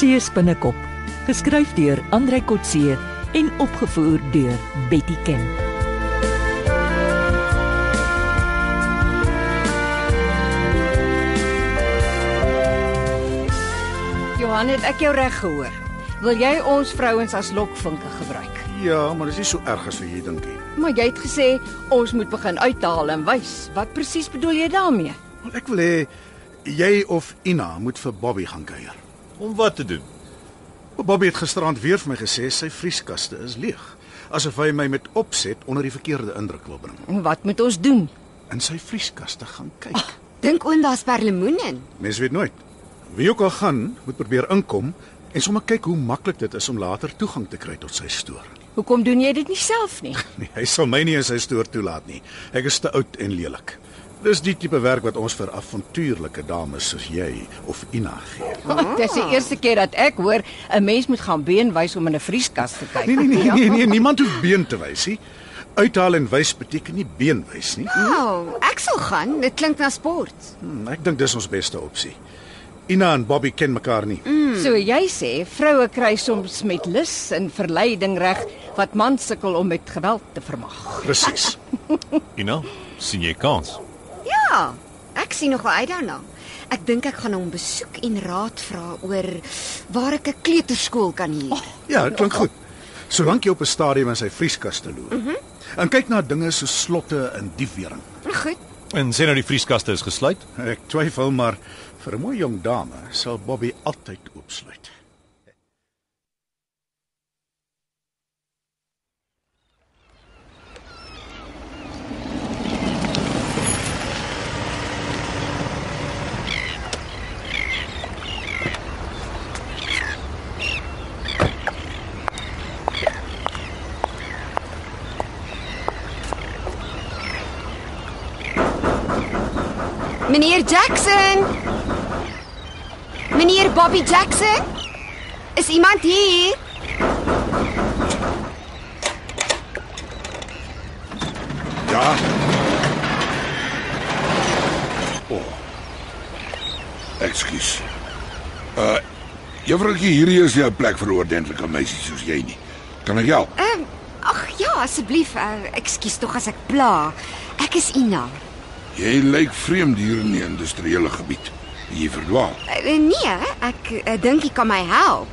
Kotse spinnekop, geskryf deur Andrei Kotse en opgevoer deur Betty Ken. Johan, het ek jou reg gehoor? Wil jy ons vrouens as lokvinke gebruik? Ja, maar dit is nie so erg as wat jy dink nie. Maar jy het gesê ons moet begin uithaal en wys. Wat presies bedoel jy daarmee? Wel, Ek wil hê jy of Ina moet vir Bobby gaan kuier. Om wat te doen? Bobby het gisterand weer vir my gesê sy vrieskaste is leeg, asof hy my met opset onder die verkeerde indruk wil bring. En wat moet ons doen? In sy vrieskaste gaan kyk. Dink oom daar's perlemoen in. Mens weet nooit. Wie ook al gaan, moet probeer inkom en sommer kyk hoe maklik dit is om later toegang te kry tot sy stoor. Hoekom doen jy dit nie self nie? Nee, hy sal my nie in sy stoor toelaat nie. Ek is te oud en lelik. Dis die tipe werk wat ons vir avontuurlike dames soos jy of Ina gee. Oh. Dis die eerste keer dat ek hoor 'n mens moet gaan been wys om in 'n vrieskas te kyk. Nee nee nee nee, nee niemand hoef been te wys nie. Uithaal en wys beteken nie been wys nie. Nou, ek sal gaan. Dit klink na sport. Hmm, ek dink dis ons beste opsie. Ina en Bobby ken mekaar nie. So jy sê vroue kry soms met lus en verleiding reg wat mans sukkel om met geweld te vermag. Presies. Ina, sien jy kans? Ja, ek sien nog wel uit daarna. Ek dink ek gaan hom besoek en raad vra oor waar ek 'n kleuterskool kan huur. Ja, dit klink goed. Solank jy op 'n stadium in sy vrieskaste loer. Mm -hmm. En kyk na dinge so slotte en diefwering. Goed. En sê nou die vrieskaste is gesluit? Ek twyfel maar vir 'n mooi jong dame sal Bobby altyd oopsluit. Meneer Jackson. Meneer Bobby Jackson? Is iemand hier? Ja. Oh. Ekskuus. Uh Juffroukie, hierdie is 'n plek vir oordentlike meisies soos jy nie. Kan ek help? Ehm, ag ja, asseblief. Uh, Ekskuus tog as ek pla. Ek is Ina. Jy lyk vreemd hier in die industriële gebied. Jy verdwaal. Uh, nee, ek uh, dink jy kan my help.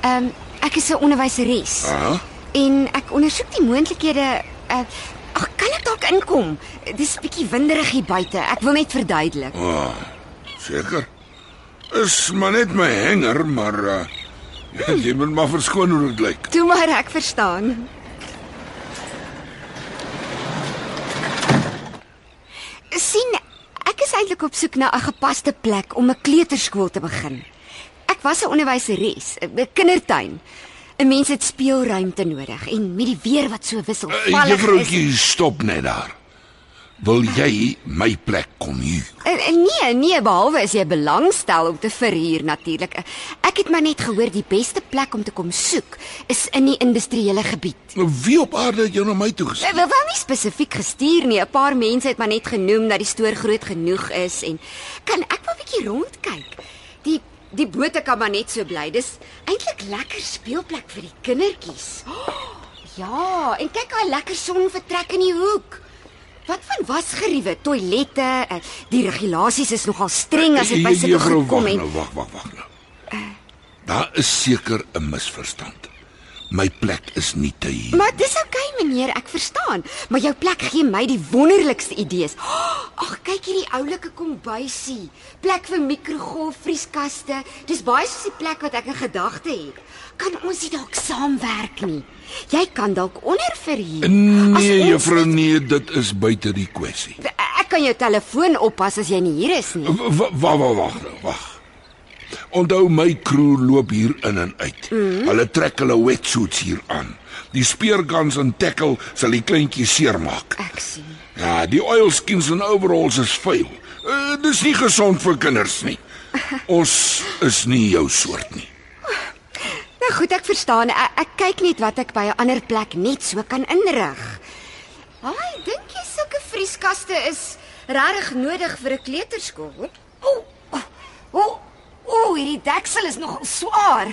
Ehm, um, ek is 'n onderwyseres Aha. en ek ondersoek die moontlikhede. Uh, ag, kan ek dalk inkom? Dis bietjie winderig hier buite. Ek wil net verduidelik. O. Oh, seker. Is maar net my hanger, maar uh jy moet maar verskoon hoe dit lyk. Toe maar ek verstaan. sien, ek is eintlik op soek na 'n gepaste plek om 'n kleuterskool te begin. Ek was 'n onderwyseres, 'n kindertuin. 'n Mens het speelruimte nodig en met die weer wat so Uh, wisselvallig is. Juffroukie, stop net daar. Wil jy my plek kom huur? Nee, nee, behalwe as jy belangstel om te verhuur natuurlik. Ek het maar net gehoor die beste plek om te kom soek is in die industriële gebied. Wie op aarde het jou na my toe gestuur? Wil wel nie spesifiek gestuur nie. 'n Paar mense het maar net genoem dat die stoor groot genoeg is en kan ek wel 'n bietjie rondkyk. Die die bote kan maar net so bly. Dis eintlik lekker speelplek vir die kindertjies. Oh, ja, en kyk daai lekker sonvertrek in die hoek. Wat van wasgeriewe, toilette, eh, die regulasies is nogal streng as dit by sulke goed kom en nou, wag, wag, wag nou. Daar is seker 'n misverstand. My plek is nie te huur. Maar dis okay, meneer, ek verstaan. Maar jou plek gee my die wonderlikste idees. Ag, kyk hierdie oulike kombuisie. Plek vir mikrogolfvrieskaste. Dis baie soos die plek wat ek in gedagte het. Kan ons nie dalk saamwerk nie? Jy kan dalk onder verhuur. As Nee, ons juffrou, nee, dit is buite die kwessie. Ek kan jou telefoon oppas as jy nie hier is nie. Wag, wag, wag wag. Onthou my crew loop hier in en uit. Mm -hmm. Hulle trek hulle wetsuits hier aan. Die speerguns en tackle sal die kleintjies seermaak. Ek sien. Ja, die oilskins en overalls is vuil. Uh, dis nie gesond vir kinders nie. Ons is nie jou soort nie. Nou goed, ek verstaan. Ek, ek kyk net wat ek by 'n ander plek net so kan inrig. Haai, dink jy sulke vrieskaste is regtig nodig vir 'n kleuterskool? O, o, o, Ooh, hierdie deksel is nogal swaar.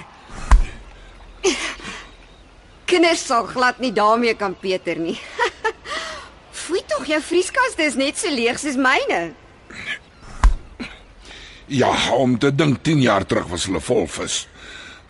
Kinders sal glad nie daarmee kan Peter nie. Foei tog, jou vrieskaste is net so leeg soos myne. Ja, om te dink 10 jaar terug was hulle vol vis.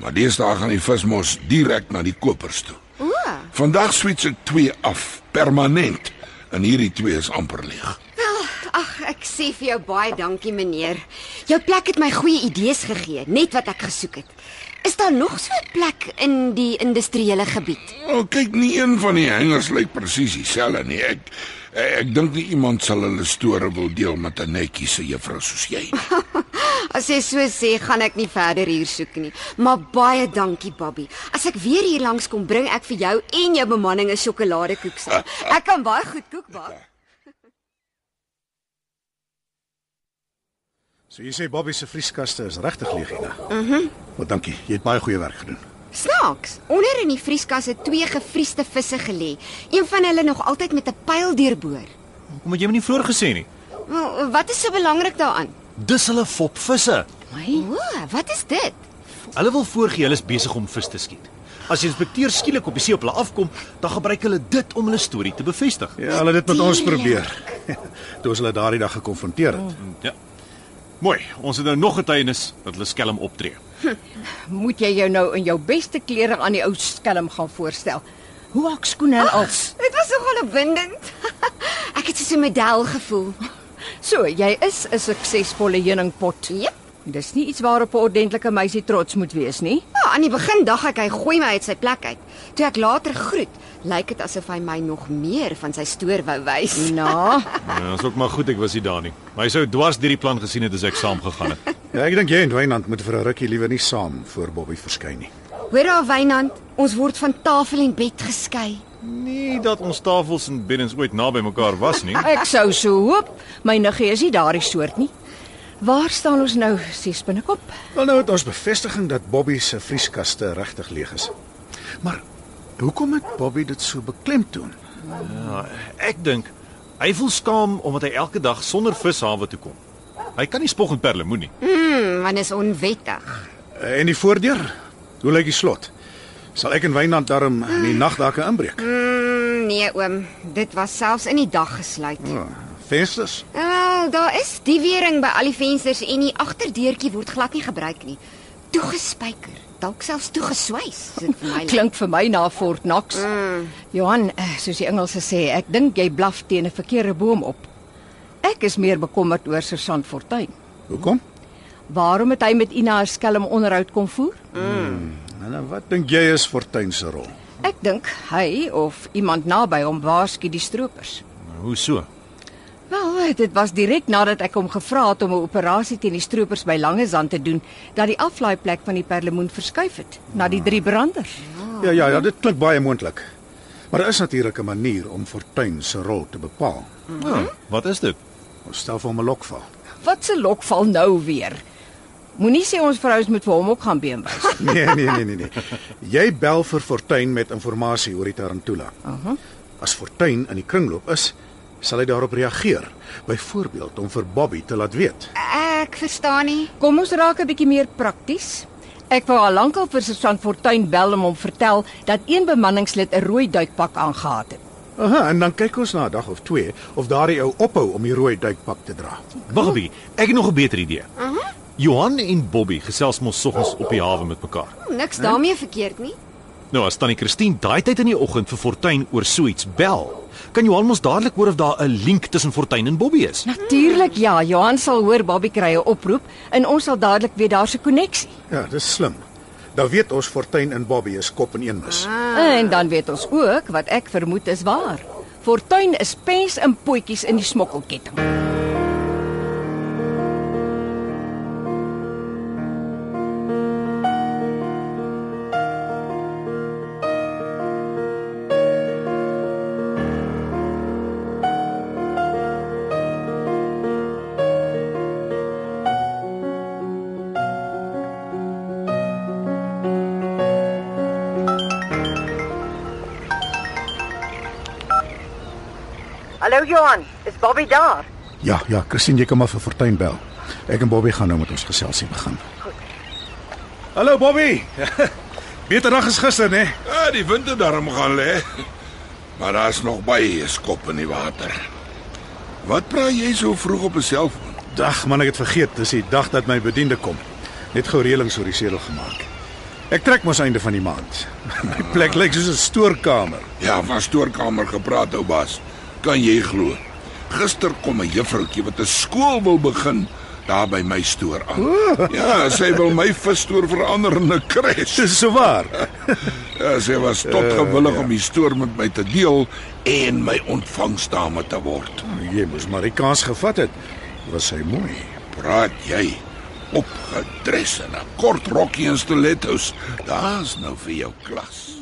Maar deesdae gaan die vis mos direk na die kopers toe. O, Vandag swets ek 2 af permanent en hierdie 2 is amper leeg. wel, ag, ek sê vir jou baie dankie meneer. Jou plek het my goeie idees gegee, net wat ek gesoek het. Is daar nog so 'n plek in die industriële gebied? O, kyk, nie een van die hengers lyk presies dieselfde nie. Ek ek, ek dink nie iemand sal hulle store wil deel met 'n netjie se juffrou soos jy nie. As jy so sê, gaan ek nie verder hier soek nie. Maar baie dankie, Bobby. As ek weer hier langs kom, bring ek vir jou en jou bemanning 'n sjokoladekoek saam. Ek kan baie goed kook bak. So jy sê Bobby se vrieskaste is regtig leeg Ina. Mhm. Mm Wel dankie. Jy het baie goeie werk gedoen. Snaaks. Onder in die vrieskas het twee gevriesde visse gelê. Een van hulle nog altyd met 'n pyl deurboor. Hoekom het jy my nie vroeër gesê nie? Wel, wat is so belangrik daaraan? Dis hulle fopvisse. O, wat is dit? Hulle wil voorgee hulle is besig om vis te skiet. As die inspekteur skielik op die see op hulle afkom, dan gebruik hulle dit om hulle storie te bevestig. Ja, hulle het dit met ons probeer. Toe ons hulle daardie dag gekonfronteer het. Ja. Mooi, ons het nou nog getuienis dat hulle skelm optree. Moet jy jou nou in jou beste klere aan die ou skelm gaan voorstel? Hoe hak skoene en als? Dit was nogal opwindend. ek het so 'n medal gevoel. So, jy is 'n suksesvolle heuningpot. Jep. Dis nie iets waarop 'n ordentlike meisie trots moet wees nie. Ja, aan die begin dink ek hy gooi my uit sy plek uit. Toe ek later groet, lyk dit asof hy my nog meer van sy stoor wou wys. Nou, Ja, is ook maar goed ek was nie daar nie. Maar hy sou dwars deur die plan gesien het as ek saam gegaan het. Ja, ek dink jy en Wynand moet vir 'n rukkie liewer nie saam voor Bobby verskyn nie. Hoor daar Wynand, ons word van tafel en bed geskei. Nie dat ons tafels en beddens ooit naby mekaar was nie. ek sou so hoop. My niggie is nie daardie soort nie. Waar staan ons nou, ses binnekop? Wel nou het ons bevestiging dat Bobby se vrieskaste regtig leeg is. Maar hoekom het Bobby dit so beklemtoon? Ja, ek dink hy voel skaam omdat hy elke dag sonder vis hawe toe kom. Hy kan nie spog en perlemoen nie. Hmm, want is onwettig. En die voordeur? Hoe lyk die slot? Sal ek en Wynand daarom in die nagdakke inbreek? Mm, nee oom, dit was selfs in die dag gesluit. Oh, vensters? Wel, daar is die wering by al die vensters en die agterdeurtjie word glad nie gebruik nie. Toegespyker, dalk selfs toegeswys, is dit vir my. lyk. Klink vir my na Fort Knox. Mm. Johan, eh, soos die Engelse sê, ek dink jy blaf teen 'n verkeerde boom op. Ek is meer bekommerd oor Sergeant Fortuin. Hoekom? Waarom het hy met Ina 'n skelm onderhoud kom voer? En nou, wat dink jy is Fortuin se rol? Ek dink hy of iemand naby hom waarsku die stroopers. Hoe so? Wel, dit was direk nadat ek hom gevra het om 'n operasie teen die stroopers by Langezand te doen, dat die aflaaiplek van die perlemoen verskuif het na die drie branders. Ja, ja, ja, dit klink baie moontlik. Maar daar is natuurlik 'n manier om Fortuin se rol te bepaal. Ja, wat is dit? Ons stel vir hom 'n lokval. Wat 'n lokval nou weer. Moenie sê ons vrouens moet vir hom ook gaan beenwys. Nee, nee, nee, nee, nee. Jy bel vir Fortuin met inligting oor die Tarantula. Aha. As Fortuin in die kringloop is, sal hy daarop reageer. Byvoorbeeld om vir Bobby te laat weet. Ek verstaan nie. Kom ons raak 'n bietjie meer prakties. Ek wou al lankal vir Sergeant Fortuin bel om hom vertel dat een bemanningslid 'n rooi duikpak aangehad het. Aha, en dan kyk ons na 'n dag of twee of daardie ou ophou om die rooi duikpak te dra. Wag 'n bietjie. Ek het nog 'n beter idee. Uh -huh. Johan en Bobby gesels mos soggens op die hawe met mekaar. Niks daarmee verkeerd nie. Nou as tannie Christine daai tyd in die oggend vir Fortuin oor so iets bel, kan Johan mos dadelik hoor of daar 'n link tussen Fortuin en Bobby is. Natuurlik ja, Johan sal hoor Bobby kry 'n oproep en ons sal dadelik weet daar's 'n koneksie. Ja, dis slim. Dan weet ons Fortuin en Bobby is kop in een mis. Ah. En dan weet ons ook wat ek vermoed is waar. Fortuin is pens en potjies in die smokkelketting. Hallo Johan, is Bobby daar? Ja, ja, Christine, jy kan maar vir Fortuin bel. Ek en Bobby gaan nou met ons geselsie begin. Goed. Hallo Bobby. Beter dag as gister, né? Ja, die wind het daarom gaan lê. Maar daar's nog baie skop in die water. Wat praat jy so vroeg op 'n selfoon? Dag man, ek het vergeet, dis die dag dat my bediende kom. Net gou reëlings oor die sedel gemaak. Ek trek mos einde van die maand. My plek lyk soos 'n stoorkamer. Ja, van stoorkamer gepraat ou bas. Kan jy glo? Gister kom 'n juffrouutjie wat 'n skool wil begin daar by my stoor aan. Ja, sy wil my visstoor verander in 'n kres. Dis so waar. Ja, sy was tot gewillig om die stoor met my te deel en my ontvangsdame te word. Jy moes maar die kans gevat het. Was sy mooi? Praat jy opgedres in 'n kort rokkie en stilettos. Daar's nou vir jou klas.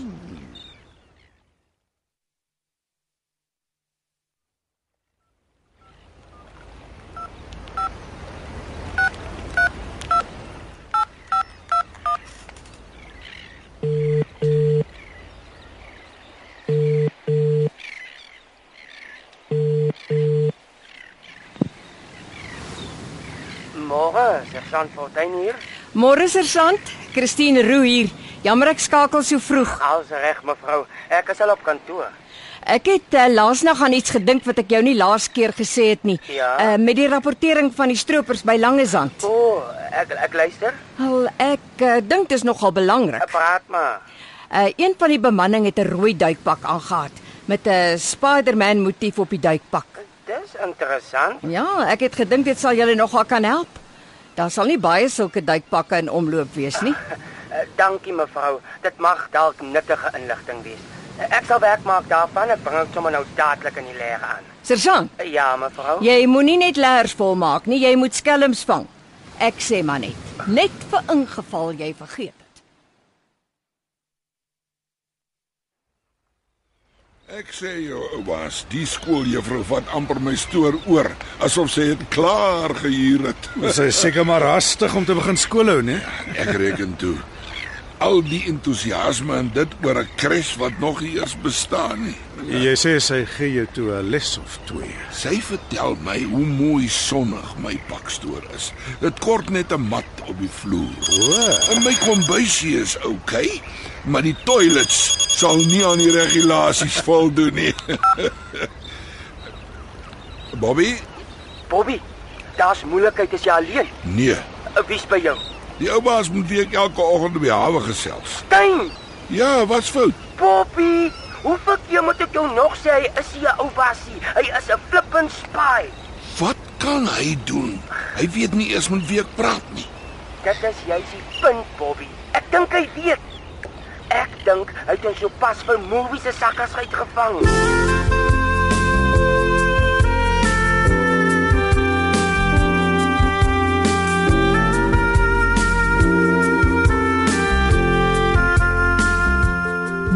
Môre, sergeant Fortuin hier. Môre sergeant, Christine Roo hier. Jammer ek skakel so vroeg. Alles reg, mevrou. Ek is al op kantoor. Ek het uh, laasnag aan iets gedink wat ek jou nie laas keer gesê het nie. Ja? Uh, met die rapportering van die stroopers by Langezand. O, oh, ek ek luister. Wel, ek uh, dink dit is nogal belangrik. Praat maar. Uh, een van die bemanning het 'n rooi duikpak aangehad met 'n Spider-Man motief op die duikpak. Dis interessant. Ja, ek het gedink dit sal julle nogal kan help. Daar sal nie baie sulke duikpakke in omloop wees nie. Uh, dankie mevrou. Dit mag dalk nuttige inligting wees. Uh, ek sal werk maak daarvan. Ek bring dit sommer nou dadelik in die leer aan. Sergeant, Uh, ja, mevrou. jy moenie net leers volmaak nie, jy moet skelms vang. Ek sê maar net, net vir ingeval jy vergeet Ek sê jou oupas, die skooljuffrou vat amper my stoor oor asof sy dit klaar gehuur het. Sy is seker maar hastig om te begin skool hou, né? Ek reken toe. Al die entoesiasme en dit oor 'n kres wat nog nie eers bestaan nie. Jy sê sy gee jou toe 'n les of twee. Sy vertel my hoe mooi sonnig my pakstoor is. Dit kort net 'n mat op die vloer. O, En my kombuisie is oukei, okay, maar die toilets sal nie aan die regulasies voldoen nie. Bobby? Bobby, daar's moeilikheid as jy alleen. Nee. Wie's by jou? Die ou baas moet weer elke oggend die hawe gesels. Stein. Ja, wat's fout? Bobby, hoeveel keer moet ek jou nog sê hy is 'n ou basie? Hy is 'n flippin spy. Wat kan hy doen? Hy weet nie eers met wie ek praat nie. Dit is juis die punt, Bobby. Ek dink hy weet. Ek dink hy het ons sopas vir movies se sakkas uitgevang.